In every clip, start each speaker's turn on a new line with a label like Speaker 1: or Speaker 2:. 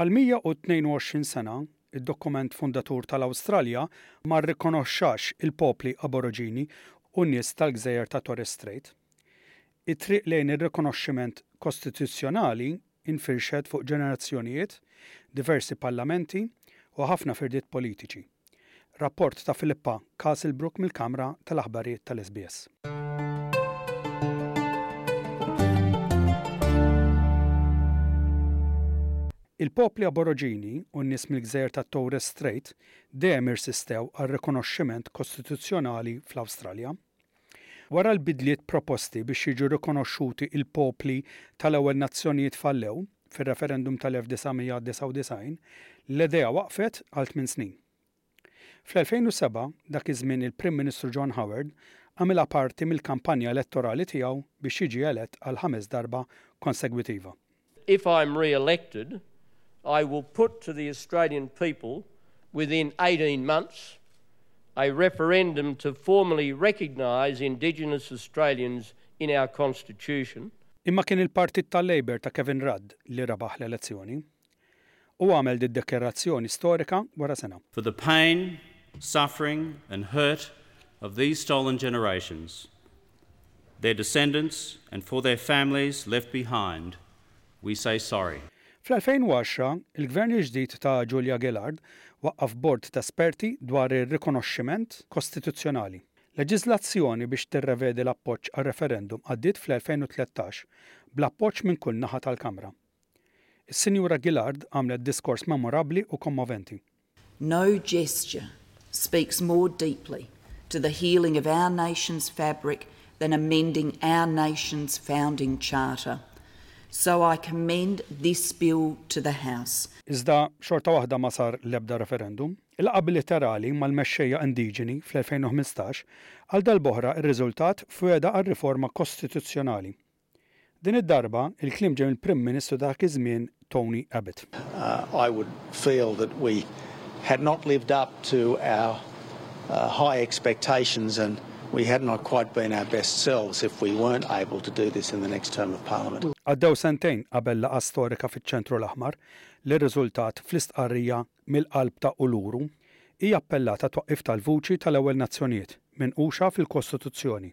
Speaker 1: Għal 122 sena, id-dokument fundatur tal-Awstralja ma rrikonoxxax il-popli Aboroġini u n-nies tal-gżejjer ta' Torres Strait. It-triq lejn ir-rikonoxximent kostituzzjonali infirxet fuq ġenerazzjonijiet, diversi parlamenti u ħafna firdiet politiċi. Rapport ta' Philippa Castlebrook mill-kamra tal-aħbarijiet tal-SBS. Il-popli Aboroġini u n-nies mill-gżejjer tat-Torres Strait dejjem irsistew għal rikonoxximent kostituzzjonali fl-Awstralja. Wara l-bidliet proposti biex jiġu rikonoxxuti il-popli tal-ewwel nazzjonijiet fallew fir-referendum tal-1999, l-EDA waqfet għal tmien snin. Fl-2007, dak iż-żmien il-Prim Ministru John Howard għamilha parti mill-kampanja elettorali tiegħu biex jiġi elett għal ħames darba konsegwitiva.
Speaker 2: If I am re-elected, I will put to the Australian people within 18 months a referendum to formally recognise Indigenous Australians in our Constitution.
Speaker 1: Imma kien il-Partit tal-Labour ta' Kevin Rudd li rebaħ l-elezzjoni. Hu għamel did-dekjarazzjoni storika wara sena.
Speaker 3: For the pain, suffering and hurt of these stolen generations, their descendants and for their families left behind, we say sorry.
Speaker 1: Fl-2010, il-Gvern il-ġdid ta' Julia Gillard waqqaf bord ta' esperti dwar ir-rikonoxximent kostituzzjonali. Leġiżlazzjoni biex tirrevedi l-appoġġ għal referendum għaddiet fl-2013 bl-appoġġ minn kull naħa tal-Kamra. Is-Sinjura Gillard għamlet diskors memorabbli u kommoventi.
Speaker 4: No gesture speaks more deeply to the healing of our nation's fabric than amending our nation's founding charter. So I commend this bill to the House.
Speaker 1: Iżda xorta waħda ma sar l-ebda referendum. Il-laqgħa bilaterali mal-mexxejja indiġeni fl-2015 għal darb'oħra rriżultat f'wegħda għal riforma kostituzzjonali Din id-darba, il-kliem ġej mill-Prim Ministru ta' dak iż-żmien Tony Abbott.
Speaker 5: I would feel that we had not lived up to our high expectations and we had not quite been our best selves if we weren't able to do this in the next term of Parliament.
Speaker 1: Għaddew sentejn qabel laqgħa storika fiċ-Ċentru l-Aħmar li rriżultat fl-istqarrija mill-qalb ta' Uluru. Hi appellat għat-twaqqif tal-vuċi tal-ewwel nazzjonijiet, minquxa fil-Kostituzzjoni.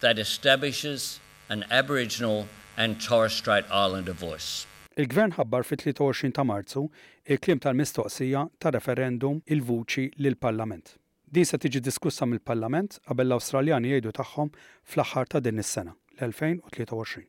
Speaker 6: that establishes an Aboriginal and Torres Strait Islander voice.
Speaker 1: Il-Gvern ħabbar fit-23 ta' Marzu il-kliem tal-mistoqsija ta' referendum il-vuċi lill-Parlament. Din se tiġi diskussa mill-Parlament qabel l-Awstraljani jgħidu tagħhom fl-aħħar ta' din is-sena, l-2023.